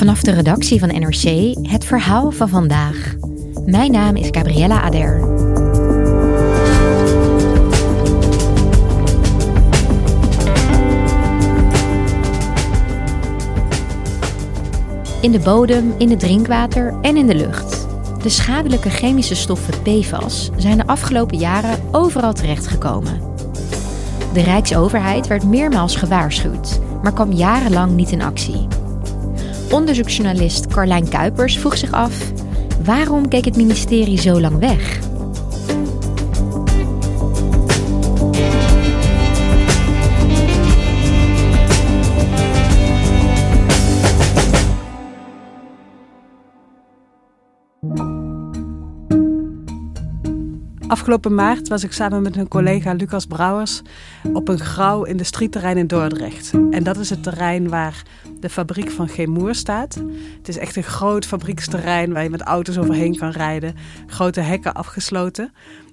Vanaf de redactie van NRC het verhaal van vandaag. Mijn naam is Gabriella Ader. In de bodem, in het drinkwater en in de lucht. De schadelijke chemische stoffen PFAS zijn de afgelopen jaren overal terechtgekomen. De Rijksoverheid werd meermaals gewaarschuwd, maar kwam jarenlang niet in actie. Onderzoeksjournalist Carlijn Kuipers vroeg zich af: waarom keek het ministerie zo lang weg? Afgelopen maart was ik samen met mijn collega Lucas Brouwers op een grauw industrieterrein in Dordrecht. En dat is het terrein waar de fabriek van Gemoer staat. Het is echt een groot fabrieksterrein waar je met auto's overheen kan rijden. Grote hekken afgesloten.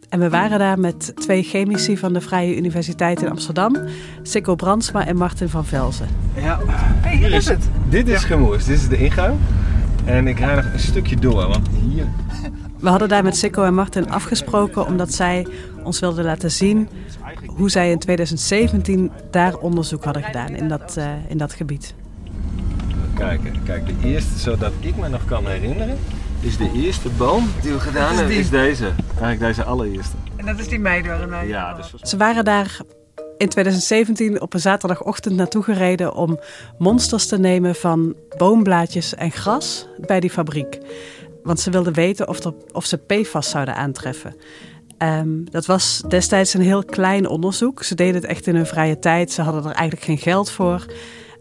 En we waren daar met twee chemici van de Vrije Universiteit in Amsterdam. Sikko Brandsma en Martin van Velzen. Ja, hey, hier is het. Dit is ja. Dit is de ingang. En ik ga nog een stukje door, want hier we hadden daar met Sikko en Martin afgesproken omdat zij ons wilden laten zien hoe zij in 2017 daar onderzoek hadden gedaan in dat, uh, in dat gebied. Kijken, kijk, de eerste, zodat ik me nog kan herinneren, is de eerste boom die we gedaan hebben, is, is deze. Eigenlijk deze allereerste. En dat is die meidoorn. Ja, dus... Ze waren daar in 2017 op een zaterdagochtend naartoe gereden om monsters te nemen van boomblaadjes en gras bij die fabriek. Want ze wilden weten of, er, of ze PFAS zouden aantreffen. Ehm, dat was destijds een heel klein onderzoek. Ze deden het echt in hun vrije tijd. Ze hadden er eigenlijk geen geld voor.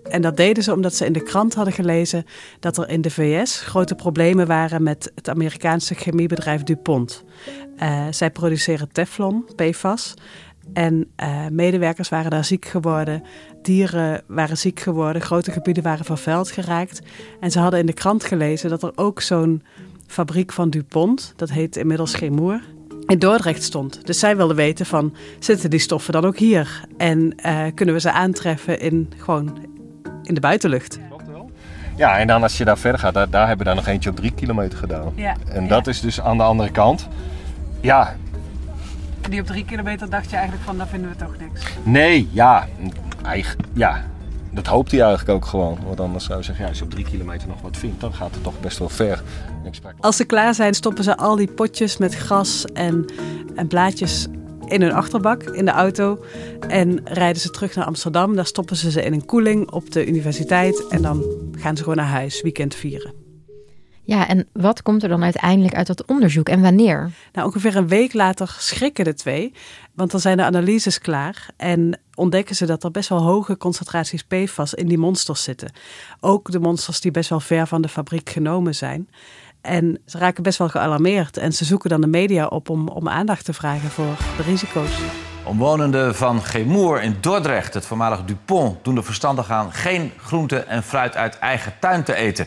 En dat deden ze omdat ze in de krant hadden gelezen dat er in de VS grote problemen waren met het Amerikaanse chemiebedrijf DuPont. Uh, zij produceren Teflon, PFAS. En uh, medewerkers waren daar ziek geworden. Dieren waren ziek geworden. Grote gebieden waren vervuild geraakt. En ze hadden in de krant gelezen dat er ook zo'n fabriek van DuPont, dat heet inmiddels Gemoer, in Dordrecht stond. Dus zij wilden weten van, zitten die stoffen dan ook hier? En uh, kunnen we ze aantreffen in, gewoon in de buitenlucht? Ja, en dan als je daar verder gaat, daar, daar hebben we daar nog eentje op drie kilometer gedaan. Ja. En dat is dus aan de andere kant. Ja. Die op drie kilometer dacht je eigenlijk van, daar vinden we toch niks? Nee, ja. Eigen, ja, dat hoopt hij eigenlijk ook gewoon. Want anders zou je zeggen, ja, als je op drie kilometer nog wat vindt, dan gaat het toch best wel ver. Als ze klaar zijn, stoppen ze al die potjes met gras en, en blaadjes in hun achterbak in de auto. En rijden ze terug naar Amsterdam. Daar stoppen ze ze in een koeling op de universiteit. En dan gaan ze gewoon naar huis, weekend vieren. Ja, en wat komt er dan uiteindelijk uit dat onderzoek en wanneer? Nou, ongeveer een week later schrikken de twee, want dan zijn de analyses klaar en ontdekken ze dat er best wel hoge concentraties PFAS in die monsters zitten. Ook de monsters die best wel ver van de fabriek genomen zijn. En ze raken best wel gealarmeerd en ze zoeken dan de media op om, om aandacht te vragen voor de risico's. Omwonenden van Gemoer in Dordrecht, het voormalig Dupont, doen er verstandig aan geen groente en fruit uit eigen tuin te eten.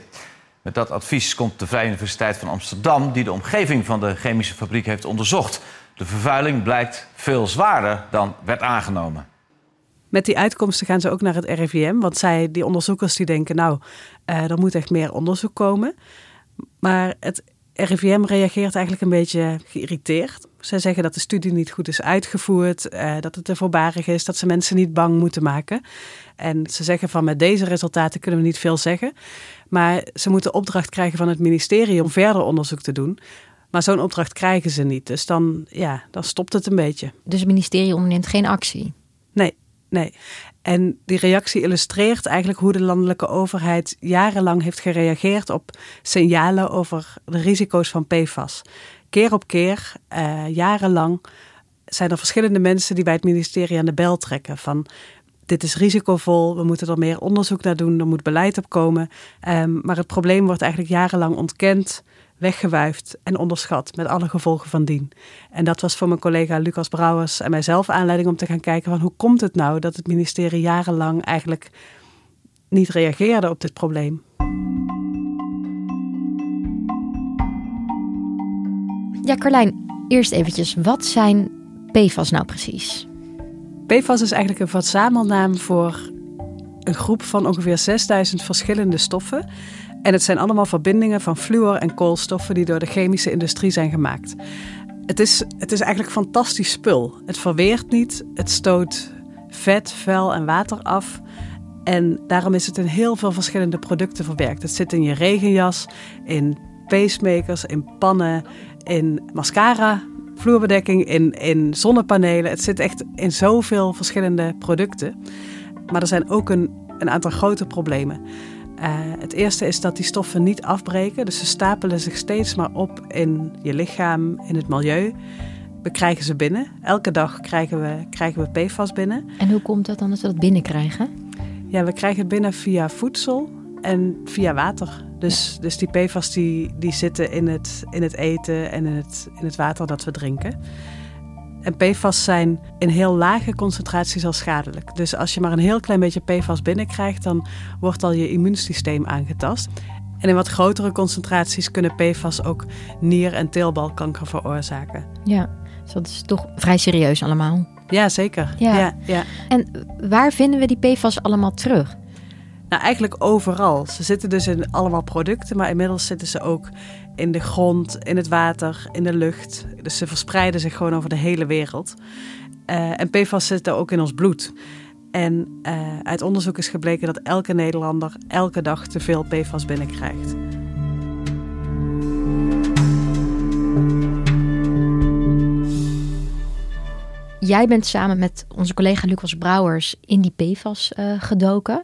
Dat advies komt de Vrije Universiteit van Amsterdam, die de omgeving van de chemische fabriek heeft onderzocht. De vervuiling blijkt veel zwaarder dan werd aangenomen. Met die uitkomsten gaan ze ook naar het RIVM, want zij, die onderzoekers die denken, nou, uh, er moet echt meer onderzoek komen. Maar het RIVM reageert eigenlijk een beetje geïrriteerd. Zij zeggen dat de studie niet goed is uitgevoerd, uh, dat het te voorbarig is, dat ze mensen niet bang moeten maken. En ze zeggen van met deze resultaten kunnen we niet veel zeggen. Maar ze moeten opdracht krijgen van het ministerie om verder onderzoek te doen. Maar zo'n opdracht krijgen ze niet. Dus dan, ja, dan stopt het een beetje. Dus het ministerie onderneemt geen actie? Nee, nee. En die reactie illustreert eigenlijk hoe de landelijke overheid jarenlang heeft gereageerd op signalen over de risico's van PFAS. Keer op keer, uh, jarenlang, zijn er verschillende mensen die bij het ministerie aan de bel trekken. Van dit is risicovol, we moeten er meer onderzoek naar doen, er moet beleid op komen. Um, maar het probleem wordt eigenlijk jarenlang ontkend weggewuifd en onderschat met alle gevolgen van dien. En dat was voor mijn collega Lucas Brouwers en mijzelf aanleiding om te gaan kijken van hoe komt het nou dat het ministerie jarenlang eigenlijk niet reageerde op dit probleem. Ja, Carlijn, eerst eventjes, wat zijn PFAS nou precies? PFAS is eigenlijk een verzamelnaam voor een groep van ongeveer 6000 verschillende stoffen en het zijn allemaal verbindingen van fluor en koolstoffen die door de chemische industrie zijn gemaakt. Het is, het is eigenlijk fantastisch spul. Het verweert niet, het stoot vet, vuil en water af. En daarom is het in heel veel verschillende producten verwerkt. Het zit in je regenjas, in pacemakers, in pannen, in mascara, vloerbedekking, in, in zonnepanelen. Het zit echt in zoveel verschillende producten. Maar er zijn ook een, een aantal grote problemen. Uh, het eerste is dat die stoffen niet afbreken, dus ze stapelen zich steeds maar op in je lichaam, in het milieu. We krijgen ze binnen. Elke dag krijgen we, krijgen we PFAS binnen. En hoe komt dat dan dat we dat binnenkrijgen? Ja, we krijgen het binnen via voedsel en via water. Dus, dus die PFAS die, die zitten in het, in het eten en in het, in het water dat we drinken. En PFAS zijn in heel lage concentraties al schadelijk. Dus als je maar een heel klein beetje PFAS binnenkrijgt, dan wordt al je immuunsysteem aangetast. En in wat grotere concentraties kunnen PFAS ook nier- en teelbalkanker veroorzaken. Ja, dus dat is toch vrij serieus allemaal. Ja, zeker. Ja. ja. En waar vinden we die PFAS allemaal terug? Nou, eigenlijk overal. Ze zitten dus in allemaal producten, maar inmiddels zitten ze ook in de grond, in het water, in de lucht. Dus ze verspreiden zich gewoon over de hele wereld. Uh, en PFAS zitten ook in ons bloed. En uh, uit onderzoek is gebleken dat elke Nederlander elke dag te veel PFAS binnenkrijgt. Jij bent samen met onze collega Lucas Brouwers in die PFAS uh, gedoken.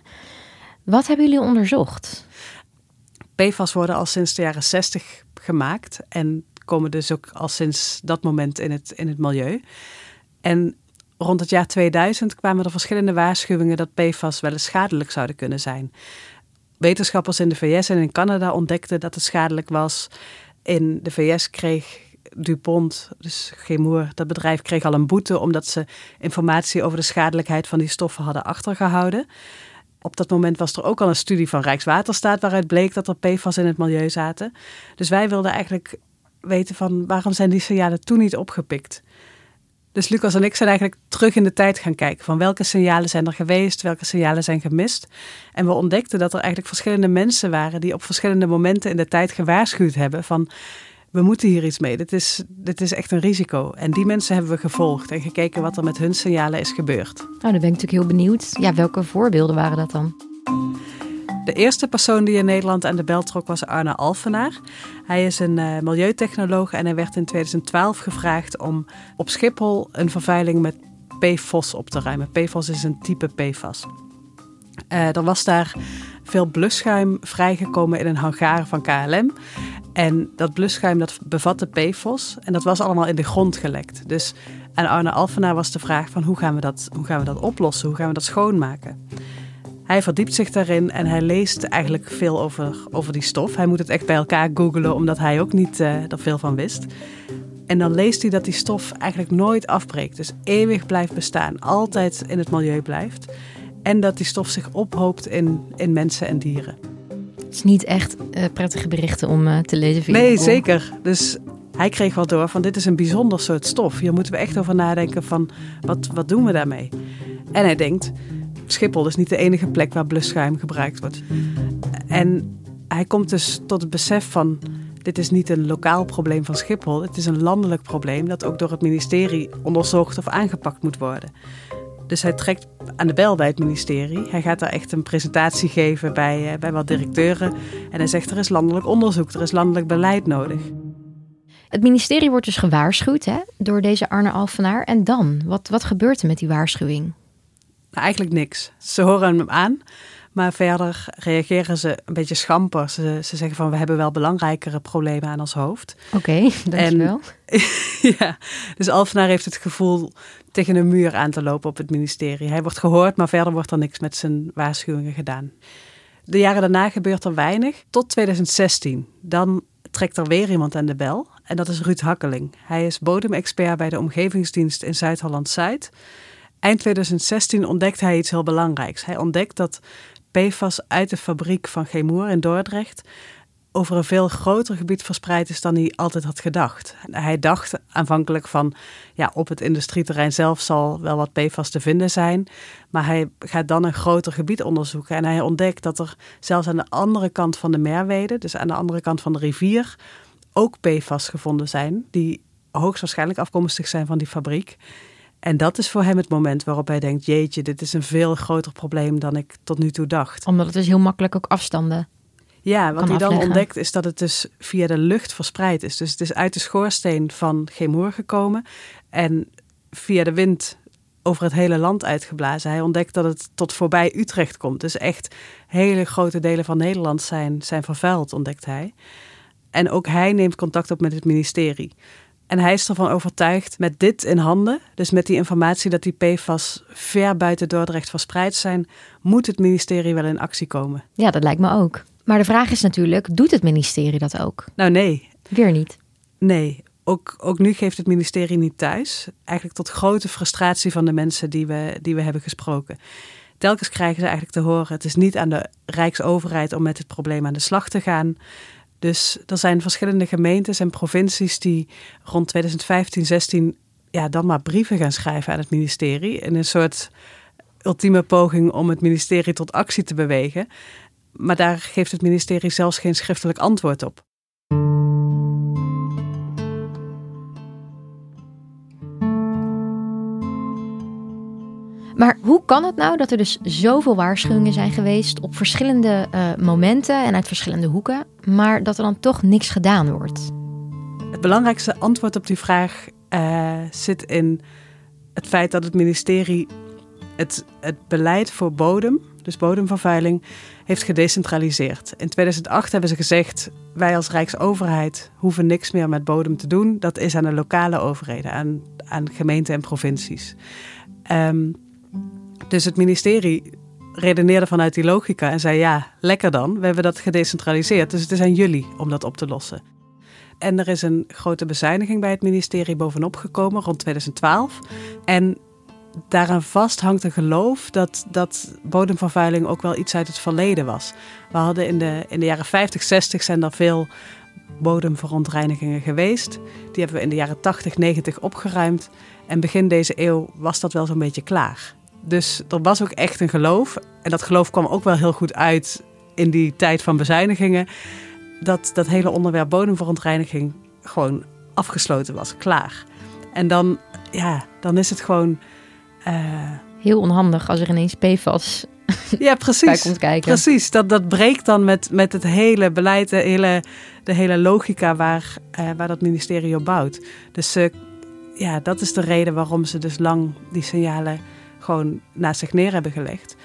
Wat hebben jullie onderzocht? PFAS worden al sinds de jaren 60 gemaakt en komen dus ook al sinds dat moment in het, in het milieu. En rond het jaar 2000 kwamen er verschillende waarschuwingen dat PFAS wel eens schadelijk zouden kunnen zijn. Wetenschappers in de VS en in Canada ontdekten dat het schadelijk was. In de VS kreeg DuPont, dus Chemour, dat bedrijf kreeg al een boete omdat ze informatie over de schadelijkheid van die stoffen hadden achtergehouden. Op dat moment was er ook al een studie van Rijkswaterstaat waaruit bleek dat er PFAS in het milieu zaten. Dus wij wilden eigenlijk weten van waarom zijn die signalen toen niet opgepikt. Dus Lucas en ik zijn eigenlijk terug in de tijd gaan kijken van welke signalen zijn er geweest, welke signalen zijn gemist. En we ontdekten dat er eigenlijk verschillende mensen waren die op verschillende momenten in de tijd gewaarschuwd hebben van we moeten hier iets mee. Dit is, dit is echt een risico. En die mensen hebben we gevolgd en gekeken wat er met hun signalen is gebeurd. Nou, dan ben ik natuurlijk heel benieuwd. Ja, welke voorbeelden waren dat dan? De eerste persoon die in Nederland aan de bel trok was Arne Alfenaar. Hij is een uh, milieutechnoloog en hij werd in 2012 gevraagd om op Schiphol een vervuiling met PFOS op te ruimen. PFOS is een type PFAS. Uh, er was daar veel blusschuim vrijgekomen in een hangar van KLM. En dat blusschuim dat bevatte PFOS en dat was allemaal in de grond gelekt. Dus aan Arne Alphenaar was de vraag van hoe gaan we dat, hoe gaan we dat oplossen, hoe gaan we dat schoonmaken. Hij verdiept zich daarin en hij leest eigenlijk veel over, over die stof. Hij moet het echt bij elkaar googelen omdat hij ook niet uh, er veel van wist. En dan leest hij dat die stof eigenlijk nooit afbreekt. Dus eeuwig blijft bestaan, altijd in het milieu blijft. En dat die stof zich ophoopt in, in mensen en dieren. Het is niet echt uh, prettige berichten om uh, te lezen. Nee, zeker. Dus hij kreeg wel door van dit is een bijzonder soort stof. Hier moeten we echt over nadenken van wat, wat doen we daarmee? En hij denkt, Schiphol is niet de enige plek waar blusschuim gebruikt wordt. En hij komt dus tot het besef van dit is niet een lokaal probleem van Schiphol. Het is een landelijk probleem dat ook door het ministerie onderzocht of aangepakt moet worden. Dus hij trekt aan de bel bij het ministerie. Hij gaat daar echt een presentatie geven bij, eh, bij wat directeuren. En hij zegt er is landelijk onderzoek, er is landelijk beleid nodig. Het ministerie wordt dus gewaarschuwd hè, door deze Arne Alphenaar. En dan? Wat, wat gebeurt er met die waarschuwing? Nou, eigenlijk niks. Ze horen hem aan. Maar verder reageren ze een beetje schamper. Ze, ze zeggen van we hebben wel belangrijkere problemen aan ons hoofd. Oké, okay, dankjewel. ja, dus Alphenaar heeft het gevoel tegen een muur aan te lopen op het ministerie. Hij wordt gehoord, maar verder wordt er niks met zijn waarschuwingen gedaan. De jaren daarna gebeurt er weinig, tot 2016. Dan trekt er weer iemand aan de bel en dat is Ruud Hakkeling. Hij is bodemexpert bij de Omgevingsdienst in Zuid-Holland-Zuid. Eind 2016 ontdekt hij iets heel belangrijks. Hij ontdekt dat PFAS uit de fabriek van Gemoer in Dordrecht over een veel groter gebied verspreid is dan hij altijd had gedacht. Hij dacht aanvankelijk van, ja, op het industrieterrein zelf zal wel wat PFAS te vinden zijn, maar hij gaat dan een groter gebied onderzoeken en hij ontdekt dat er zelfs aan de andere kant van de Merwede, dus aan de andere kant van de rivier, ook PFAS gevonden zijn, die hoogstwaarschijnlijk afkomstig zijn van die fabriek. En dat is voor hem het moment waarop hij denkt: jeetje, dit is een veel groter probleem dan ik tot nu toe dacht. Omdat het dus heel makkelijk ook afstanden. Ja, wat hij dan ontdekt is dat het dus via de lucht verspreid is. Dus het is uit de schoorsteen van Gemoer gekomen en via de wind over het hele land uitgeblazen. Hij ontdekt dat het tot voorbij Utrecht komt. Dus echt hele grote delen van Nederland zijn, zijn vervuild, ontdekt hij. En ook hij neemt contact op met het ministerie. En hij is ervan overtuigd met dit in handen, dus met die informatie dat die PFAS ver buiten Dordrecht verspreid zijn, moet het ministerie wel in actie komen. Ja, dat lijkt me ook. Maar de vraag is natuurlijk, doet het ministerie dat ook? Nou nee. Weer niet? Nee, ook, ook nu geeft het ministerie niet thuis. Eigenlijk tot grote frustratie van de mensen die we, die we hebben gesproken. Telkens krijgen ze eigenlijk te horen: het is niet aan de Rijksoverheid om met het probleem aan de slag te gaan. Dus er zijn verschillende gemeentes en provincies die rond 2015, 16 ja, dan maar brieven gaan schrijven aan het ministerie. In een soort ultieme poging om het ministerie tot actie te bewegen. Maar daar geeft het ministerie zelfs geen schriftelijk antwoord op. Maar hoe kan het nou dat er dus zoveel waarschuwingen zijn geweest op verschillende uh, momenten en uit verschillende hoeken, maar dat er dan toch niks gedaan wordt? Het belangrijkste antwoord op die vraag uh, zit in het feit dat het ministerie het, het beleid voor bodem, dus bodemvervuiling, heeft gedecentraliseerd. In 2008 hebben ze gezegd: wij als Rijksoverheid hoeven niks meer met bodem te doen. Dat is aan de lokale overheden, aan, aan gemeenten en provincies. Um, dus het ministerie redeneerde vanuit die logica en zei: ja, lekker dan, we hebben dat gedecentraliseerd, dus het is aan jullie om dat op te lossen. En er is een grote bezuiniging bij het ministerie bovenop gekomen rond 2012. En daaraan vast hangt een geloof dat, dat bodemvervuiling ook wel iets uit het verleden was. We hadden in de, in de jaren 50, 60 zijn er veel bodemverontreinigingen geweest. Die hebben we in de jaren 80, 90 opgeruimd. En begin deze eeuw was dat wel zo'n beetje klaar. Dus er was ook echt een geloof. En dat geloof kwam ook wel heel goed uit in die tijd van bezuinigingen. Dat dat hele onderwerp bodemverontreiniging gewoon afgesloten was, klaar. En dan, ja, dan is het gewoon. Uh... Heel onhandig als er ineens PFAS ja, precies, komt kijken. Precies, dat, dat breekt dan met, met het hele beleid, de hele, de hele logica waar, uh, waar dat ministerie op bouwt. Dus uh, ja, dat is de reden waarom ze dus lang die signalen gewoon naast zich neer hebben gelegd.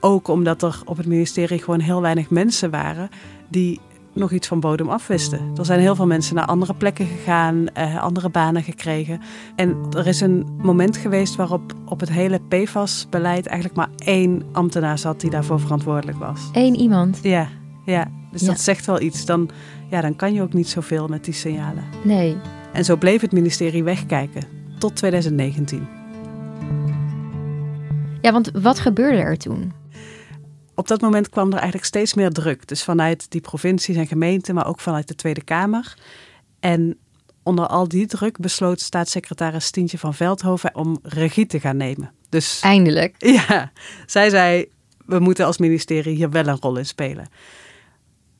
Ook omdat er op het ministerie gewoon heel weinig mensen waren die nog iets van bodem afwisten. Er zijn heel veel mensen naar andere plekken gegaan, eh, andere banen gekregen. En er is een moment geweest waarop op het hele PFAS-beleid eigenlijk maar één ambtenaar zat die daarvoor verantwoordelijk was. Eén iemand? Ja, ja. dus dat zegt wel iets. Dan, ja, dan kan je ook niet zoveel met die signalen. Nee. En zo bleef het ministerie wegkijken tot 2019. Ja, want wat gebeurde er toen? Op dat moment kwam er eigenlijk steeds meer druk. Dus vanuit die provincies en gemeenten, maar ook vanuit de Tweede Kamer. En onder al die druk besloot staatssecretaris Stientje van Veldhoven om regie te gaan nemen. Dus, Eindelijk. Ja, zij zei, we moeten als ministerie hier wel een rol in spelen.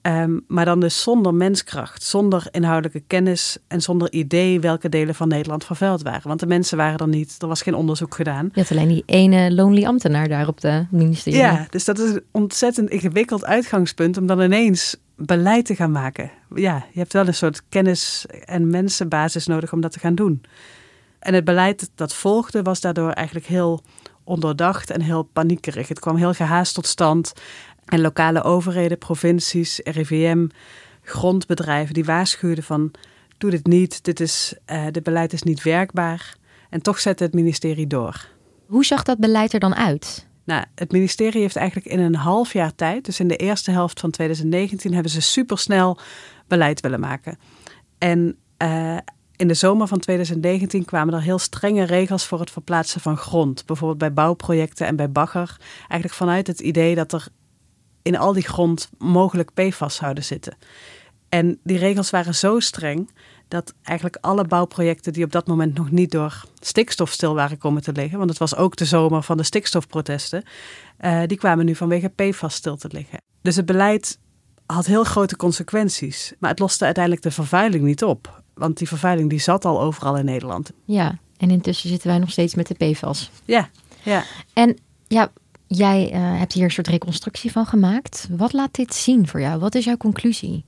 Ehm, maar dan dus zonder menskracht, zonder inhoudelijke kennis en zonder idee welke delen van Nederland vervuild waren. Want de mensen waren er niet, er was geen onderzoek gedaan. Je had alleen die ene lonely ambtenaar daar op de ministerie. Ja, dus dat is een ontzettend ingewikkeld uitgangspunt om dan ineens beleid te gaan maken. Ja, je hebt wel een soort kennis- en mensenbasis nodig om dat te gaan doen. En het beleid dat volgde was daardoor eigenlijk heel ondoordacht en heel paniekerig. Het kwam heel gehaast tot stand. En lokale overheden, provincies, RIVM, grondbedrijven, die waarschuwden van doe dit niet, dit, is, uh, dit beleid is niet werkbaar. En toch zette het ministerie door. Hoe zag dat beleid er dan uit? Nou, het ministerie heeft eigenlijk in een half jaar tijd, dus in de eerste helft van 2019, hebben ze supersnel beleid willen maken. En uh, in de zomer van 2019 kwamen er heel strenge regels voor het verplaatsen van grond. Bijvoorbeeld bij bouwprojecten en bij bagger. Eigenlijk vanuit het idee dat er in al die grond mogelijk PFAS zouden zitten. En die regels waren zo streng dat eigenlijk alle bouwprojecten die op dat moment nog niet door stikstof stil waren komen te liggen, want het was ook de zomer van de stikstofprotesten, uh, die kwamen nu vanwege PFAS stil te liggen. Dus het beleid had heel grote consequenties, maar het loste uiteindelijk de vervuiling niet op. Want die vervuiling die zat al overal in Nederland. Ja, en intussen zitten wij nog steeds met de PFAS. Ja, ja. En ja, jij uh, hebt hier een soort reconstructie van gemaakt. Wat laat dit zien voor jou? Wat is jouw conclusie?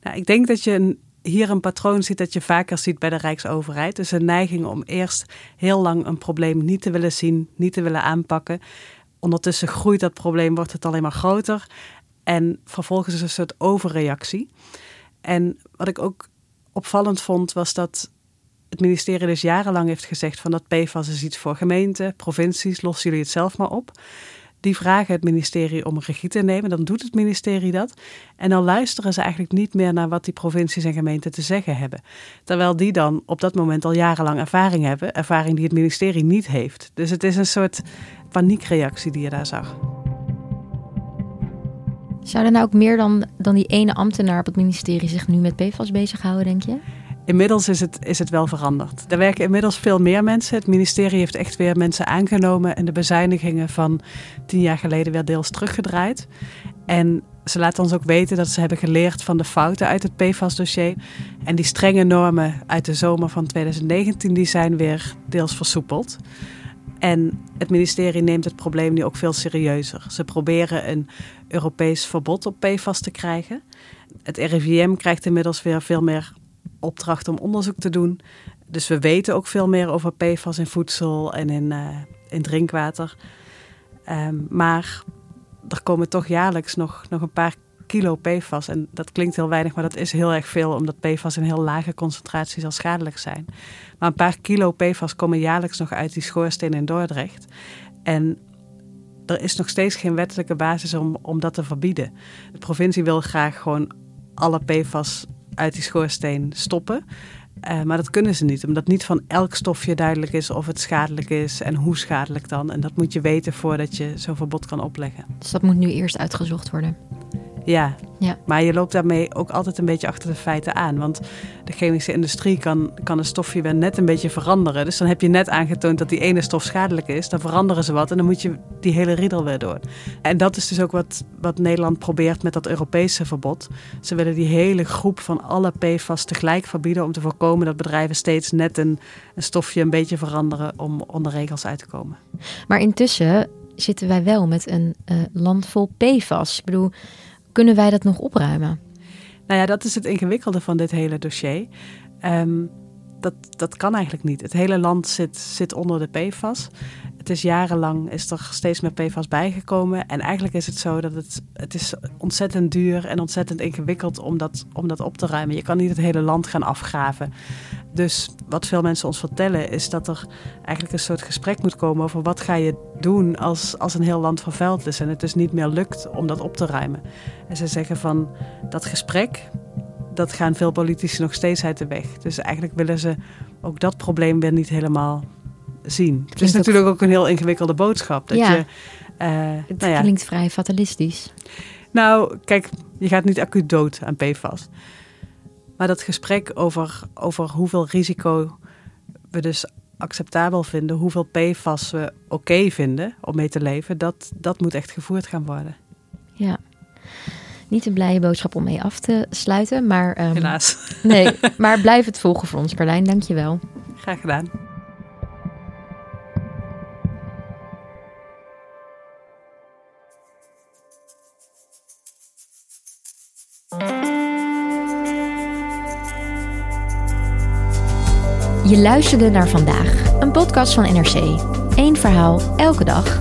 Nou, ik denk dat je een, hier een patroon ziet dat je vaker ziet bij de Rijksoverheid. Dus een neiging om eerst heel lang een probleem niet te willen zien, niet te willen aanpakken. Ondertussen groeit dat probleem, wordt het alleen maar groter. En vervolgens is een soort overreactie. En wat ik ook opvallend vond, was dat het ministerie dus jarenlang heeft gezegd van dat PFAS is iets voor gemeenten, provincies, lossen jullie het zelf maar op. Die vragen het ministerie om regie te nemen, dan doet het ministerie dat. En dan luisteren ze eigenlijk niet meer naar wat die provincies en gemeenten te zeggen hebben. Terwijl die dan op dat moment al jarenlang ervaring hebben, ervaring die het ministerie niet heeft. Dus het is een soort paniekreactie die je daar zag. Zou er nou ook meer dan, dan die ene ambtenaar op het ministerie zich nu met PFAS bezighouden, denk je? Inmiddels is het, is het wel veranderd. Er werken inmiddels veel meer mensen. Het ministerie heeft echt weer mensen aangenomen en de bezuinigingen van tien jaar geleden weer deels teruggedraaid. En ze laten ons ook weten dat ze hebben geleerd van de fouten uit het PFAS-dossier. En die strenge normen uit de zomer van 2019 die zijn weer deels versoepeld. En het ministerie neemt het probleem nu ook veel serieuzer. Ze proberen een Europees verbod op PFAS te krijgen. Het RIVM krijgt inmiddels weer veel meer opdracht om onderzoek te doen. Dus we weten ook veel meer over PFAS in voedsel en in, uh, in drinkwater. Um, maar er komen toch jaarlijks nog, nog een paar kilo PFAS. En dat klinkt heel weinig, maar dat is heel erg veel, omdat PFAS in heel lage concentraties al schadelijk zijn. Maar een paar kilo PFAS komen jaarlijks nog uit die schoorsteen in Dordrecht. En er is nog steeds geen wettelijke basis om, om dat te verbieden. De provincie wil graag gewoon alle PFAS uit die schoorsteen stoppen. Uh, maar dat kunnen ze niet, omdat niet van elk stofje duidelijk is of het schadelijk is en hoe schadelijk dan. En dat moet je weten voordat je zo'n verbod kan opleggen. Dus dat moet nu eerst uitgezocht worden? Ja. ja, maar je loopt daarmee ook altijd een beetje achter de feiten aan. Want de chemische industrie kan, kan een stofje weer net een beetje veranderen. Dus dan heb je net aangetoond dat die ene stof schadelijk is. Dan veranderen ze wat en dan moet je die hele riedel weer door. En dat is dus ook wat, wat Nederland probeert met dat Europese verbod. Ze willen die hele groep van alle PFAS tegelijk verbieden... om te voorkomen dat bedrijven steeds net een, een stofje een beetje veranderen... om onder regels uit te komen. Maar intussen zitten wij wel met een uh, land vol PFAS. Ik bedoel kunnen wij dat nog opruimen? Nou ja, dat is het ingewikkelde van dit hele dossier. Um, dat, dat kan eigenlijk niet. Het hele land zit, zit onder de PFAS. Het is jarenlang is er steeds meer PFAS bijgekomen. En eigenlijk is het zo dat het, het is ontzettend duur en ontzettend ingewikkeld om dat, om dat op te ruimen. Je kan niet het hele land gaan afgraven. Dus wat veel mensen ons vertellen is dat er eigenlijk een soort gesprek moet komen over wat ga je doen als, als een heel land vervuild is en het dus niet meer lukt om dat op te ruimen. En ze zeggen van dat gesprek, dat gaan veel politici nog steeds uit de weg. Dus eigenlijk willen ze ook dat probleem weer niet helemaal zien. Het is natuurlijk ook een heel ingewikkelde boodschap. Dat ja, je, uh, het nou ja. klinkt vrij fatalistisch. Nou, kijk, je gaat niet acuut dood aan PFAS. Maar dat gesprek over, over hoeveel risico we dus acceptabel vinden, hoeveel PFAS we oké vinden om mee te leven, dat, dat moet echt gevoerd gaan worden. Ja. Niet een blije boodschap om mee af te sluiten, maar... ehm, Helaas. Nee, maar blijf het volgen voor ons, Carlijn. Dank je wel. Graag gedaan. Je luisterde naar vandaag, een podcast van NRC. Eén verhaal, elke dag.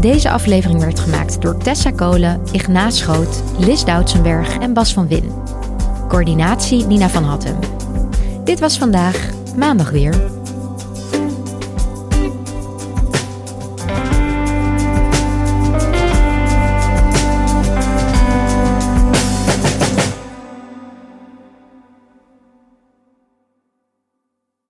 Deze aflevering werd gemaakt door Tessa Kolen, Ignaas Schoot, Lis Doutsenberg en Bas van Win. Coördinatie Nina van Hattem. Dit was vandaag, maandag weer.